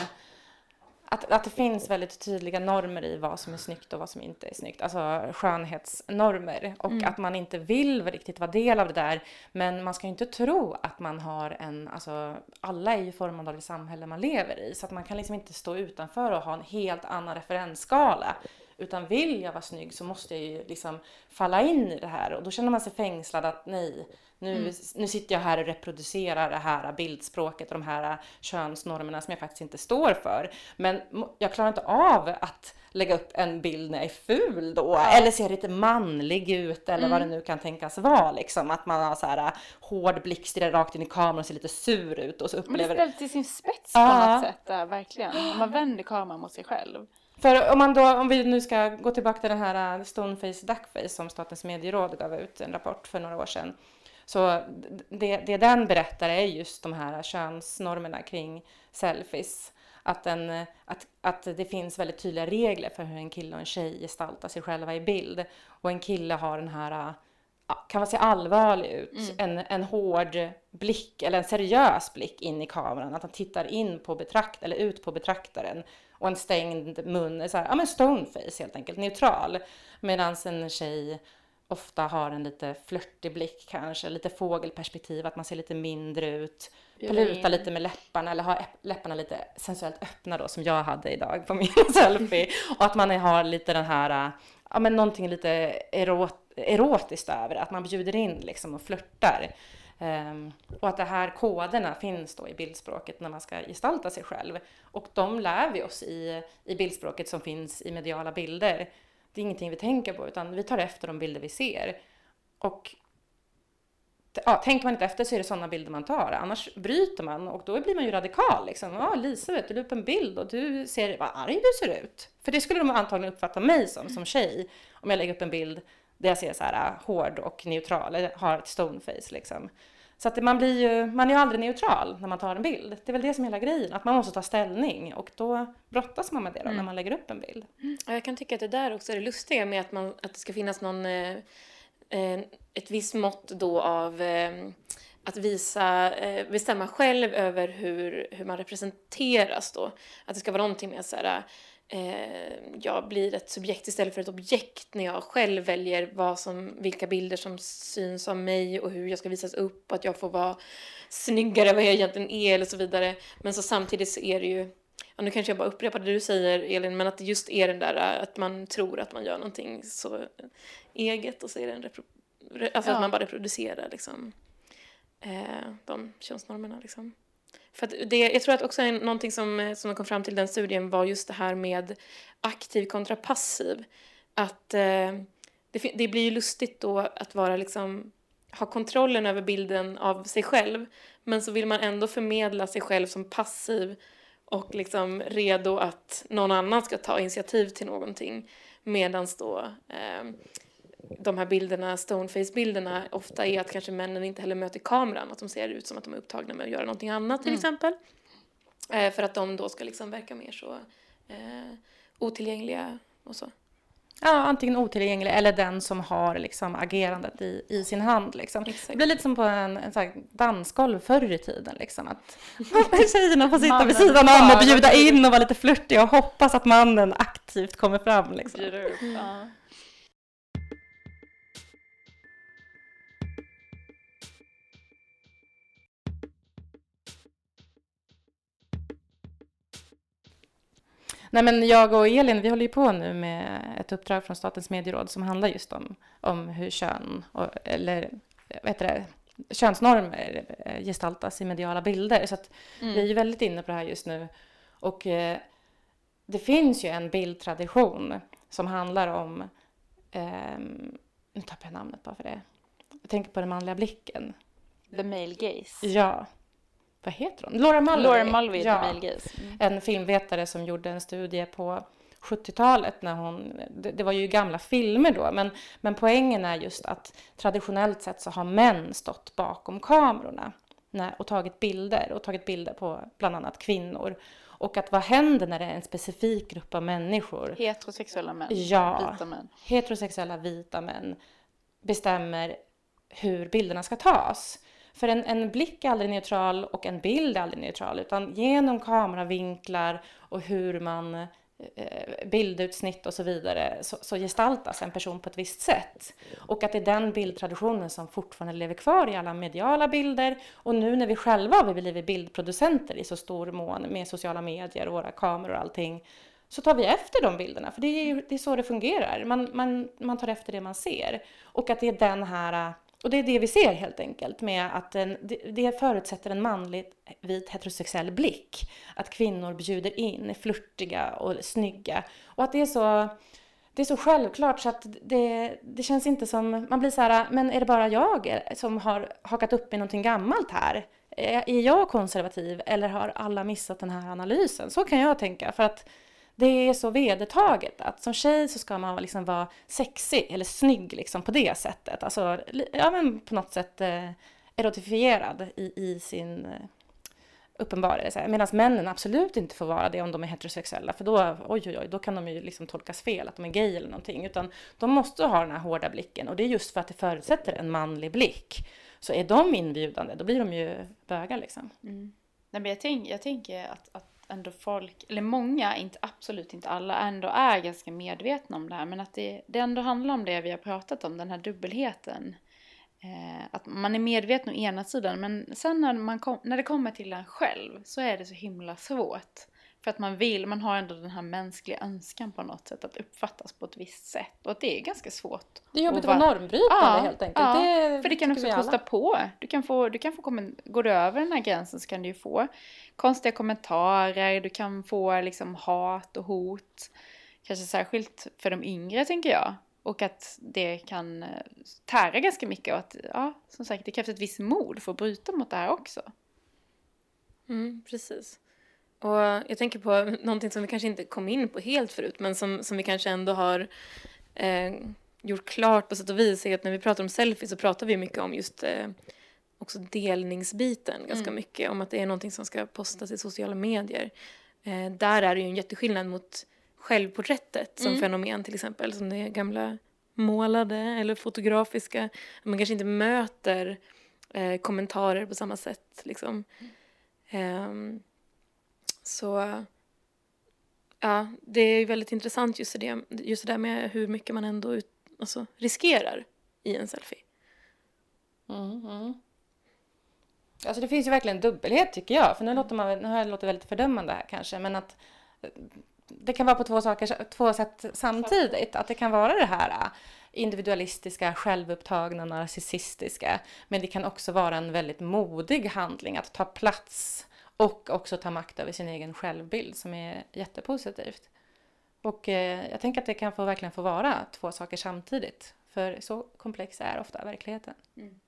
att, att det finns väldigt tydliga normer i vad som är snyggt och vad som inte är snyggt. Alltså skönhetsnormer. Och Mm. att man inte vill riktigt vara del av det där. Men man ska ju inte tro att man har en, alltså alla är ju formade av det samhälle man lever i. Så att man kan liksom inte stå utanför och ha en helt annan referensskala. Utan vill jag vara snygg så måste jag ju liksom falla in i det här. Och då känner man sig fängslad att nej, nu, nu sitter jag här och reproducerar det här bildspråket och de här könsnormerna som jag faktiskt inte står för. Men jag klarar inte av att lägga upp en bild när jag är ful då. Eller ser lite manlig ut eller vad det nu kan tänkas vara. Liksom. Att man har så här hård blick, stirrar rakt in i kameran och ser lite sur ut. Och så Men det upplever ställs till sin spets på Ja. något sätt där, verkligen. Man vänder kameran mot sig själv. För om, man då, om vi nu ska gå tillbaka till den här äh, Stoneface Duckface som Statens medieråd gav ut en rapport för några år sedan. Så det, det den berättar är just de här könsnormerna kring selfies. Att, äh, att, att det finns väldigt tydliga regler för hur en kille och en tjej gestaltar sig själva i bild. Och en kille har den här kan man se allvarlig ut, en, en hård blick eller en seriös blick in i kameran, att han tittar in på betrakt eller ut på betraktaren och en stängd mun, så här, ja men stoneface helt enkelt, neutral. Medan en tjej ofta har en lite flörtig blick kanske, lite fågelperspektiv, att man ser lite mindre ut, plutar lite med läpparna eller har äpp- läpparna lite sensuellt öppna då som jag hade idag på min selfie. Och att man har lite den här, ja men någonting lite erot, erotiskt över att man bjuder in liksom och flörtar. Ehm, och att de här koderna finns då i bildspråket när man ska gestalta sig själv. Och de lär vi oss i, i bildspråket som finns i mediala bilder. Det är ingenting vi tänker på utan vi tar efter de bilder vi ser. Och ja, tänker man inte efter så är det sådana bilder man tar. Annars bryter man och då blir man ju radikal. Liksom. Ja, Lisa, vet du, la upp en bild och du ser vad arg du ser ut. För det skulle de antagligen uppfatta mig som, som tjej. Om jag lägger upp en bild där jag ser så här äh, hård och neutral, eller har ett stoneface liksom. Så att man blir ju, man är ju aldrig neutral när man tar en bild. Det är väl det som är hela grejen, att man måste ta ställning och då brottas man med det då, när man lägger upp en bild. Ja, jag kan tycka att det där också är det lustiga med att, man, att det ska finnas någon, eh, eh, ett visst mått då av eh, att visa, eh, bestämma själv över hur, hur man representeras då. Att det ska vara någonting med så här, eh, jag blir ett subjekt istället för ett objekt när jag själv väljer vad som, vilka bilder som syns av mig och hur jag ska visas upp, att jag får vara snyggare än vad jag egentligen är eller så vidare. Men så samtidigt så är det ju ja, nu kanske jag bara upprepar det du säger Elin, men att det just är den där att man tror att man gör någonting så eget och så är det en repro- alltså Ja. att man bara reproducerar liksom eh, de könsnormerna liksom. För att det, jag tror att också en, någonting som, eh, som de kom fram till i den studien var just det här med aktiv kontra passiv. Att eh, det, det blir ju lustigt då att vara liksom ha kontrollen över bilden av sig själv men så vill man ändå förmedla sig själv som passiv och liksom redo att någon annan ska ta initiativ till någonting medan då eh, de här bilderna, stoneface-bilderna, ofta är att kanske männen inte heller möter kameran, att de ser ut som att de är upptagna med att göra någonting annat till exempel. Eh, för att de då ska liksom verka mer så eh, otillgängliga och så. Ja, antingen otillgänglig eller den som har liksom agerandet i, i sin hand. Liksom. Exakt. Det blir lite som på en, en sån här dansgolv förr i tiden. Liksom, att tjejerna får sitta vid sidan om och bjuda in och vara lite flörtiga och hoppas att mannen aktivt kommer fram. Liksom. Bjuder Nej, men jag och Elin, vi håller ju på nu med ett uppdrag från Statens medieråd som handlar just om, om hur kön, och, eller vad heter det, könsnormer eh, gestaltas i mediala bilder. Så att vi är ju väldigt inne på det här just nu. Och eh, det finns ju en bildtradition som handlar om, ehm, nu tappar jag namnet bara för det. Jag tänker på den manliga blicken. The male gaze. Ja, vad heter hon? Laura Mulvey. Laura Mulvey, ja. Mm. En filmvetare som gjorde en studie på 70-talet när hon, det, det var ju gamla filmer då, men, men poängen är just att traditionellt sett så har män stått bakom kamerorna när, och tagit bilder och tagit bilder på bland annat kvinnor. Och att vad händer när det är en specifik grupp av människor Heterosexuella män. Ja. Vita män. heterosexuella vita män bestämmer hur bilderna ska tas. För en, en blick är aldrig neutral och en bild är aldrig neutral utan genom kameravinklar och hur man eh, bildutsnitt och så vidare så, så gestaltas en person på ett visst sätt. Och att det är den bildtraditionen som fortfarande lever kvar i alla mediala bilder och nu när vi själva har blivit bildproducenter i så stor mån med sociala medier och våra kameror och allting så tar vi efter de bilderna, för det är, ju- det är så det fungerar. Man, man, man tar efter det man ser. Och att det är den här, och det är det vi ser helt enkelt, med att en, det, förutsätter en manlig vit heterosexuell blick. Att kvinnor bjuder in, är flörtiga och snygga. Och att det är så, det är så självklart så att det, det känns inte som, man blir så här, men är det bara jag som har hakat upp i någonting gammalt här? Är är jag konservativ eller har alla missat den här analysen? Så kan jag tänka, för att det är så vedertaget att som tjej så ska man liksom vara sexig eller snygg liksom på det sättet. Alltså, ja men på något sätt eh, erotifierad i, i sin eh, uppenbarelse. Medan männen absolut inte får vara det om de är heterosexuella. För då, oj oj oj, då kan de ju liksom tolkas fel, att de är gay eller någonting. Utan de måste ha den här hårda blicken. Och det är just för att det förutsätter en manlig blick. Så är de inbjudande, då blir de ju bögar liksom. Mm. Nej, men jag, tänk, jag tänker att, att ändå folk, eller många, inte, absolut inte alla, ändå är ganska medvetna om det här. Men att det, det ändå handlar om det vi har pratat om, den här dubbelheten. Eh, att man är medveten å ena sidan, men sen när, man kom, när det kommer till en själv så är det så himla svårt. För att man vill, man har ändå den här mänskliga önskan på något sätt att uppfattas på ett visst sätt. Och att det är ganska svårt. Det är jobbigt att vara normbrytande helt enkelt. Ja, det för det kan också kosta på. Du kan få, du kan få går du över den här gränsen så kan du ju få konstiga kommentarer, du kan få liksom hat och hot. Kanske särskilt för de yngre tänker jag. Och att det kan eh, tära ganska mycket och att, ja, som sagt, det krävs ett visst mod för att bryta mot det här också. Mm, precis. Och jag tänker på någonting som vi kanske inte kom in på helt förut, men som, som vi kanske ändå har eh, gjort klart på sätt och vis, är att när vi pratar om selfie så pratar vi mycket om just eh, också delningsbiten ganska mycket, om att det är någonting som ska postas i sociala medier. Eh, där är det ju en jätteskillnad mot självporträttet som fenomen till exempel, som det gamla målade eller fotografiska. Man kanske inte möter eh, kommentarer på samma sätt liksom. Ehm, så ja, det är väldigt intressant just det, just det där med hur mycket man ändå ut, alltså, riskerar i en selfie. Mm, mm. Alltså det finns ju verkligen dubbelhet tycker jag. För nu låter, man, nu har jag låtit väldigt fördömande här kanske. Men att eh, det kan vara på två, saker, två sätt samtidigt. Att det kan vara det här eh, individualistiska, självupptagna, narcissistiska. Men det kan också vara en väldigt modig handling att ta plats och också ta makt över sin egen självbild som är jättepositivt. Och eh, jag tänker att det kan få, verkligen få vara två saker samtidigt. För så komplex är ofta verkligheten. Mm.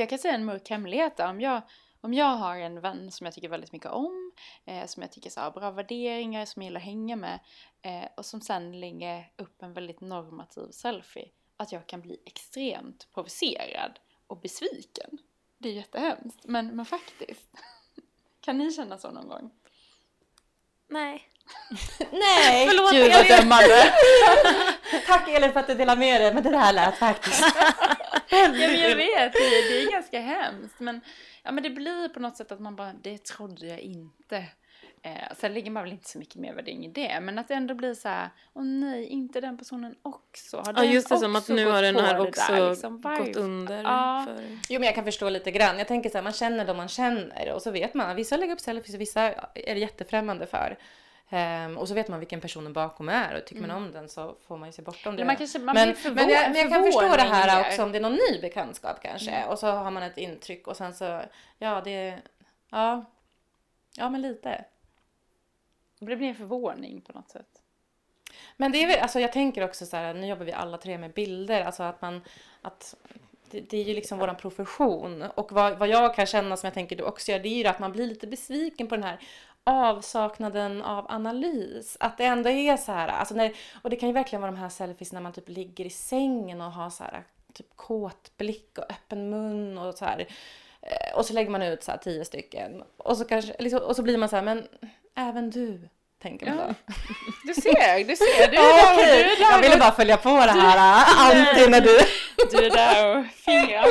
jag kan säga en mörk hemlighet Om jag, om jag har en vän som jag tycker väldigt mycket om, eh, som jag tycker så har bra värderingar, som jag gillar att hänga med eh, och som sen lägger upp en väldigt normativ selfie, att jag kan bli extremt provocerad och besviken. Det är jättehemskt, men, men faktiskt. Kan ni känna så någon gång? Nej. Nej! Förlåt Gud vad dömande! Tack Elin för att du delade med dig, men det där lät faktiskt... ja, men jag vet, det, det är ganska hemskt. Men, ja, men det blir på något sätt att man bara, det trodde jag inte. Eh, sen lägger man väl inte så mycket mer värdering i det, men att det ändå blir så här, åh nej, inte den personen också. Har ja, just det, som att nu har den här också där, liksom, gått under. Ja. För... Jo, men jag kan förstå lite grann. Jag tänker så här, man känner de man känner och så vet man, vissa lägger upp selfies och vissa är det jättefrämmande för. Um, och så vet man vilken personen bakom är och tycker mm. man om den så får man ju se bortom det. Ja, man kanske, man men, men, jag, men jag kan förstå det här också om det är någon ny bekantskap kanske mm. och så har man ett intryck och sen så, ja det, ja, ja men lite. Det blir en förvåning på något sätt. Men det är väl, alltså jag tänker också så här, nu jobbar vi alla tre med bilder, alltså att man, att det, det är ju liksom våran profession och vad, vad jag kan känna som jag tänker du också gör, det är ju att man blir lite besviken på den här avsaknaden av analys. Att det ändå är så här, alltså när, och det kan ju verkligen vara de här selfies när man typ ligger i sängen och har så här typ kåt blick och öppen mun och så här. Eh, och så lägger man ut så här tio stycken. Och så, kanske, liksom, och så blir man så här, men även du tänker man då. Du ser, du ser. Du är där, du är där Jag ville bara följa på det här anti när du... Du är där och fingrar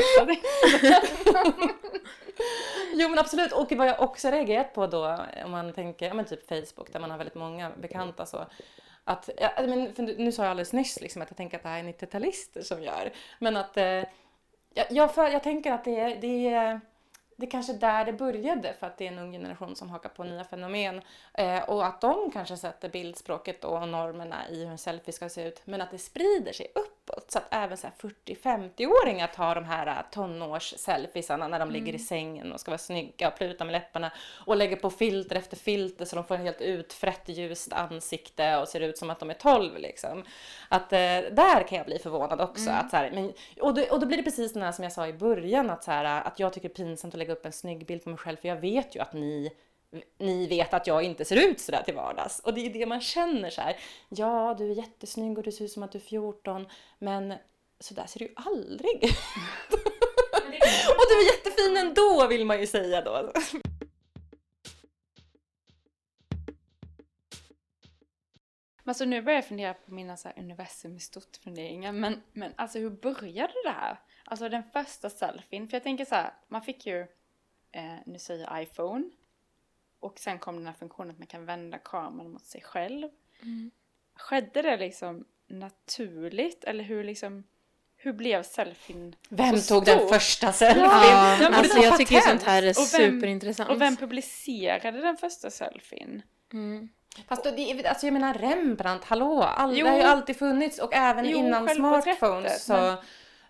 Jo men absolut. Och vad jag också reagerat på då om man tänker, ja men typ Facebook där man har väldigt många bekanta så att, ja, men, nu sa jag alldeles nyss liksom att jag tänker att det här är 90-talister som gör men att eh, jag, jag, för, jag tänker att det är, det är det är kanske där det började för att det är en ung generation som hakar på nya fenomen eh, och att de kanske sätter bildspråket och normerna i hur en selfie ska se ut men att det sprider sig uppåt så att även 40-50-åringar tar de här eh, tonårs-selfiesarna när de mm. ligger i sängen och ska vara snygga och pluta med läpparna och lägger på filter efter filter så de får en helt utfrätt ljust ansikte och ser ut som att de är 12 liksom. Att eh, där kan jag bli förvånad också. Mm. Att, så här, men, och, då, och då blir det precis det här som jag sa i början att, så här, att jag tycker det är pinsamt att lägga upp en snygg bild på mig själv för jag vet ju att ni ni vet att jag inte ser ut sådär till vardags. Och det är det man känner så här. Ja, du är jättesnygg och du ser ut som att du är 14, men sådär ser du ju aldrig ut. Och du är jättefin ändå vill man ju säga då. Alltså nu börjar jag fundera på mina så här universum i stort funderingar. Men, men alltså hur började det här? Alltså den första selfien. För jag tänker så här, man fick ju, eh, nu säger jag iPhone. Och sen kom den här funktionen att man kan vända kameran mot sig själv. Mm. Skedde det liksom naturligt? Eller hur liksom, hur blev selfien Vem tog den första selfien? Ja, ja alltså jag tycker sånt här är och vem, superintressant. Och vem publicerade den första selfien? Mm. Fast det, alltså jag menar Rembrandt, hallå! All, det har ju alltid funnits och även jo, innan smartphones så, men...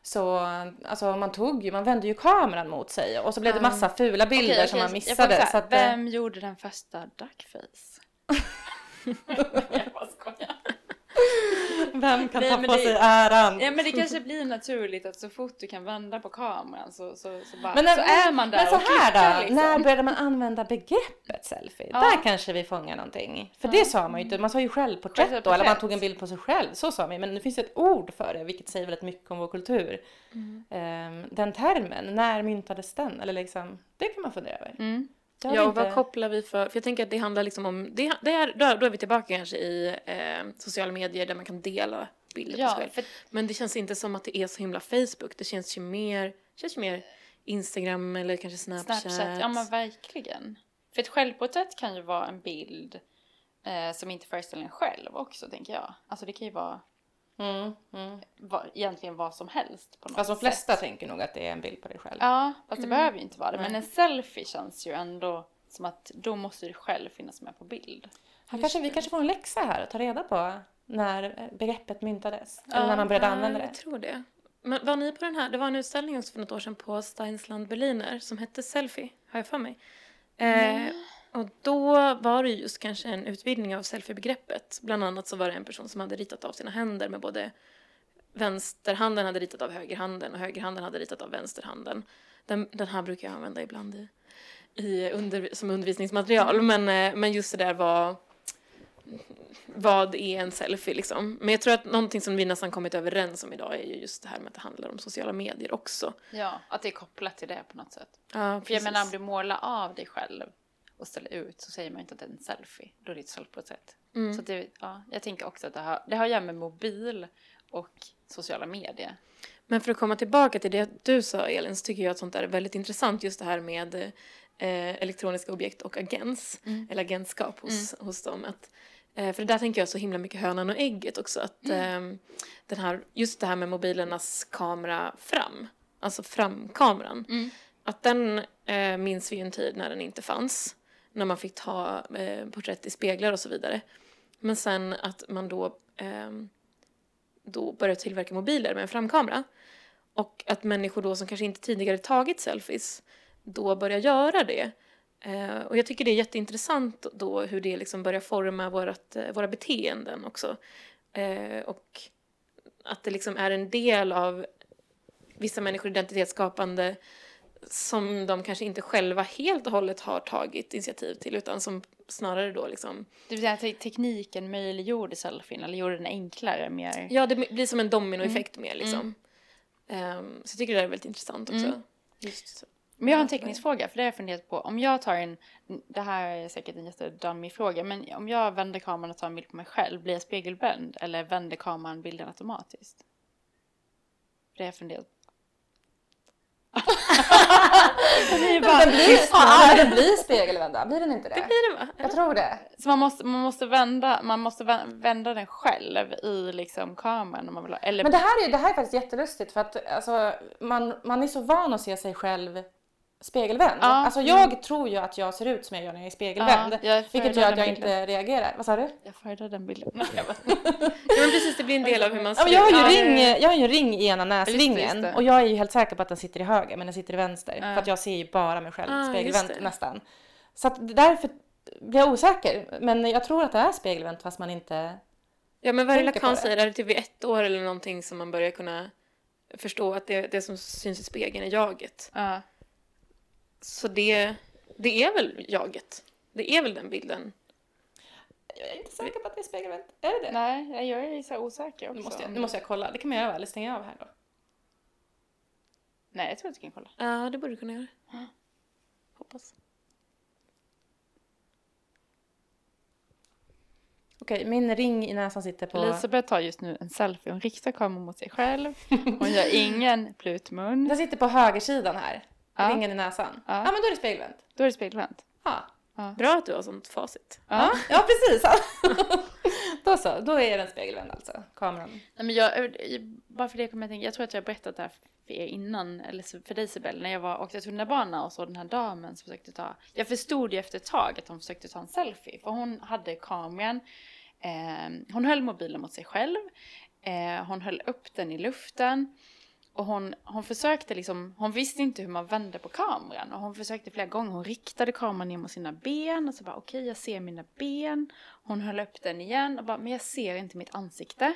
så alltså man tog ju, man vände ju kameran mot sig och så blev det massa fula bilder okay, okay, som man missade. Så att, vem gjorde den första duckface? jag bara skojar. Vem kan Nej, ta på det, sig äran? Ja men det kanske blir naturligt att så fort du kan vända på kameran så, så, så, bara, men, så är man där Men så och här klickar, då, liksom. när började man använda begreppet selfie? Ja. Där kanske vi fångar någonting. För det sa man ju inte, man sa ju självporträtt då, eller man tog en bild på sig själv, så sa man Men det finns ett ord för det, vilket säger väldigt mycket om vår kultur. Mm. Um, den termen, när myntades den? Eller liksom, det kan man fundera över. Mm. Ja, och inte... vad kopplar vi för... För jag tänker att det handlar liksom om... Det, det är, då, då är vi tillbaka kanske i eh, sociala medier där man kan dela bilder på Ja, sig själv. för Men det känns inte som att det är så himla Facebook. Det känns ju mer, känns ju mer Instagram eller kanske Snapchat. Snapchat, ja men verkligen. För ett självporträtt kan ju vara en bild eh, som inte föreställer en själv också, tänker jag. Alltså det kan ju vara Mm, mm. va, egentligen vad som helst på något Fast de sätt. flesta tänker nog att det är en bild på dig själv. Ja, fast det behöver ju inte vara det. Men en selfie känns ju ändå som att då måste du själv finnas med på bild. Här kanske, vi kanske får en läxa här att ta reda på när begreppet myntades. Eller när man började Ja, använda Jag det. tror det. Men var ni på den här? Det var en utställning också för något år sedan på Steinsland Berliner som hette Selfie, har jag för mig. Eh, och då var det just kanske en utvidgning av selfiebegreppet. Bland annat så var det en person som hade ritat av sina händer med både vänsterhanden hade ritat av högerhanden och högerhanden hade ritat av vänsterhanden. Den, den här brukar jag använda ibland i, i under, som undervisningsmaterial. Men, eh, men just det där var vad är en selfie liksom? Men jag tror att någonting som vi nästan kommit överens om idag är ju just det här med att det handlar om sociala medier också. Ja, att det är kopplat till det på något sätt. Ja, För jag menar om du målar av dig själv och ställer ut så säger man inte att det är en selfie. Då är det ett självporträtt. Mm. Så det, ja, jag tänker också att det har, det har att göra med mobil och sociala medier. Men för att komma tillbaka till det du sa Elin så tycker jag att sånt där är väldigt intressant just det här med eh, elektroniska objekt och agens, eller agentskap hos, hos dem. Att, eh, för det där tänker jag så himla mycket hönan och ägget också. Att, eh, den här, just det här med mobilernas kamera fram, alltså framkameran. Att den eh, minns vi ju en tid när den inte fanns. När man fick ta eh, porträtt i speglar och så vidare. Men sen att man då, eh, då började tillverka mobiler med en framkamera. Och att människor då som kanske inte tidigare tagit selfies då börjar göra det. Eh, och jag tycker det är jätteintressant då hur det liksom börjar forma vårat, eh, våra beteenden också. Eh, och att det liksom är en del av vissa människors identitetsskapande som de kanske inte själva helt och hållet har tagit initiativ till utan som snarare då liksom Det vill säga att te- tekniken möjliggjorde selfien eller gjorde den enklare mer. Ja, det blir som en dominoeffekt mer liksom. Ehm, så jag tycker det där är väldigt intressant också. Just så. Men jag har en teknisk fråga, för det har jag funderat på. Om jag tar en, det här är säkert en jättedummig fråga, men om jag vänder kameran och tar en bild på mig själv, blir jag spegelvänd eller vänder kameran bilden automatiskt? Det har jag funderat på. Är bara, Den blir, ja, den blir spegelvända, blir den inte det? Det blir det va? Jag tror det. så man måste, man måste, vända, man måste vä- vända den själv i liksom kameran om man vill ha, eller Men det här är, det här är faktiskt jättelustigt för att alltså, man, man är så van att se sig själv spegelvänd. Ja. Alltså jag tror ju att jag ser ut som jag gör när jag är spegelvänd. Ja, jag vilket gör att jag bilden. inte reagerar. Vad sa du? Jag föredrar den bilden. Ja, men precis, det blir en del av hur man Ja, ser men jag, har ju ut. ring, jag har ju en ring i ena det. och jag är ju helt säker på att den sitter i höger men den sitter i vänster. Ja. För att jag ser ju bara mig själv det. nästan. Så att därför blir jag osäker. Men jag tror att det är spegelvänt fast man inte... Ja, men varje lakan det. säger är det typ vid ett år eller någonting som man börjar kunna förstå att det, det som syns i spegeln är jaget. Ja. Så det, det är väl jaget. Det är väl den bilden. Jag är inte säker på att det är spegelvänt. Är det det? Nej, jag är så osäker också. Nu måste, jag, nu måste jag kolla. Det kan man göra eller stänga av här då. Nej, jag tror att du kan kolla. Ja, det borde du kunna göra. Hoppas. Okej, min ring i näsan sitter på... Elisabeth tar just nu en selfie. Hon riktar kameran mot sig själv. Hon gör ingen plutmun. Den sitter på högersidan här. Ja. Ringen i näsan. Ja. Ja. men då är det spegelvänt. Då är det spegelvänt. Ja. Bra att du har sånt facit. Ja, ja precis. då så, då är den spegelvänd alltså. Kameran. Nej, men jag, jag- bara för det kommer jag tänka, jag tror att jag har berättat det här för er innan, eller för dig Sibel, när jag var, åkte tunnelbana och såg den här damen som försökte ta, jag förstod ju efter ett tag att hon försökte ta en selfie, för hon hade kameran, eh, hon höll mobilen mot sig själv, eh, hon höll upp den i luften, och hon, hon försökte liksom, hon visste inte hur man vände på kameran och hon försökte flera gånger, hon riktade kameran ner mot sina ben och så bara okej jag ser mina ben. Hon höll upp den igen och bara men jag ser inte mitt ansikte.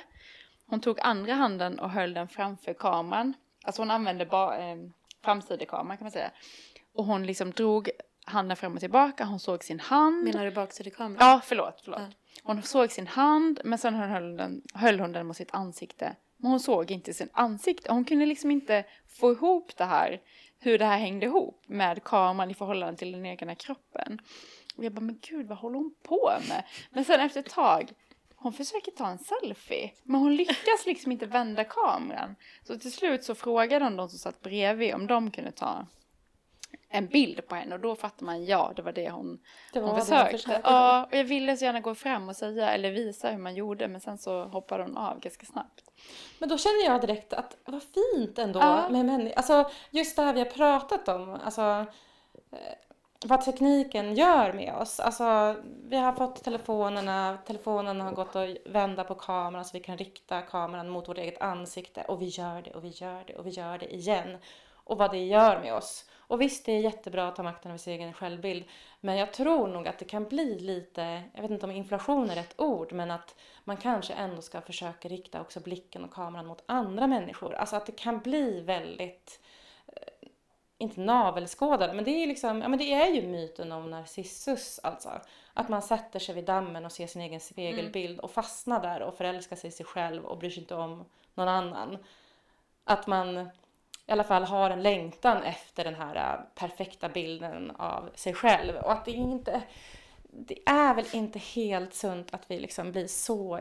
Hon tog andra handen och höll den framför kameran. Alltså hon använde eh, framsidekameran kan man säga. Och hon liksom drog handen fram och tillbaka, hon såg sin hand. Menar du baksidekameran? Ja, förlåt, förlåt. Hon såg sin hand, men sen höll, den, höll hon den mot sitt ansikte. Men hon såg inte sin ansikte. Hon kunde liksom inte få ihop det här, hur det här hängde ihop med kameran i förhållande till den egna kroppen. Och jag bara, men gud, vad håller hon på med? Men sen efter ett tag, hon försöker ta en selfie. Men hon lyckas liksom inte vända kameran. Så till slut så frågade hon de som satt bredvid om de kunde ta en bild på henne och då fattar man ja, det var det hon, Det hon det jag försökte. Ja, och jag ville så gärna gå fram och säga eller visa hur man gjorde men sen så hoppade hon av ganska snabbt. Men då känner jag direkt att vad fint ändå Ja. med människor. Alltså just det här vi har pratat om. Alltså eh, vad tekniken gör med oss. Alltså vi har fått telefonerna. Telefonen har gått att vända på kameran så vi kan rikta kameran mot vårt eget ansikte. Och vi gör det och vi gör det och vi gör det igen. Och vad det gör med oss. Och visst, det är jättebra att ta makten över sin egen självbild. Men jag tror nog att det kan bli lite, jag vet inte om inflation är rätt ord, men att man kanske ändå ska försöka rikta också blicken och kameran mot andra människor. Alltså att det kan bli väldigt, eh, inte navelskådande, men det är liksom, ja men det är ju myten om Narcissus alltså. Att man sätter sig vid dammen och ser sin egen spegelbild och fastnar där och förälskar sig i sig själv och bryr sig inte om någon annan. Att man i alla fall har en längtan efter den här äh, perfekta bilden av sig själv. Och att det inte... Det är väl inte helt sunt att vi liksom blir så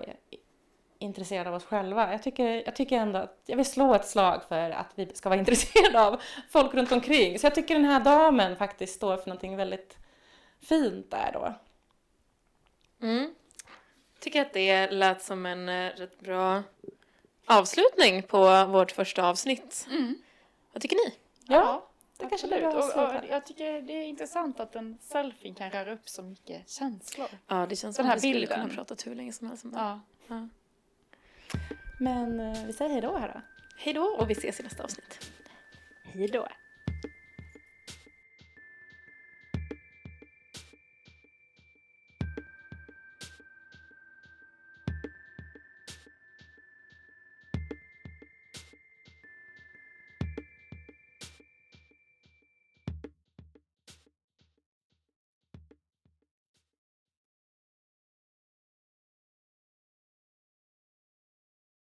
intresserade av oss själva. Jag tycker, jag tycker ändå att jag vill slå ett slag för att vi ska vara intresserade av folk runt omkring. Så jag tycker den här damen faktiskt står för någonting väldigt fint där då. Mm. Tycker att det lät som en eh, rätt bra avslutning på vårt första avsnitt. Vad tycker ni? Ja, det kanske blir bra Och, och jag tycker det är intressant att en selfie kan röra upp så mycket känslor. Ja, det känns Den som här att vi skulle bilden. kunna prata hur länge som helst om det. Ja. Ja. Men eh, vi säger hej då här då. Hej då och vi ses i nästa avsnitt. Hej då.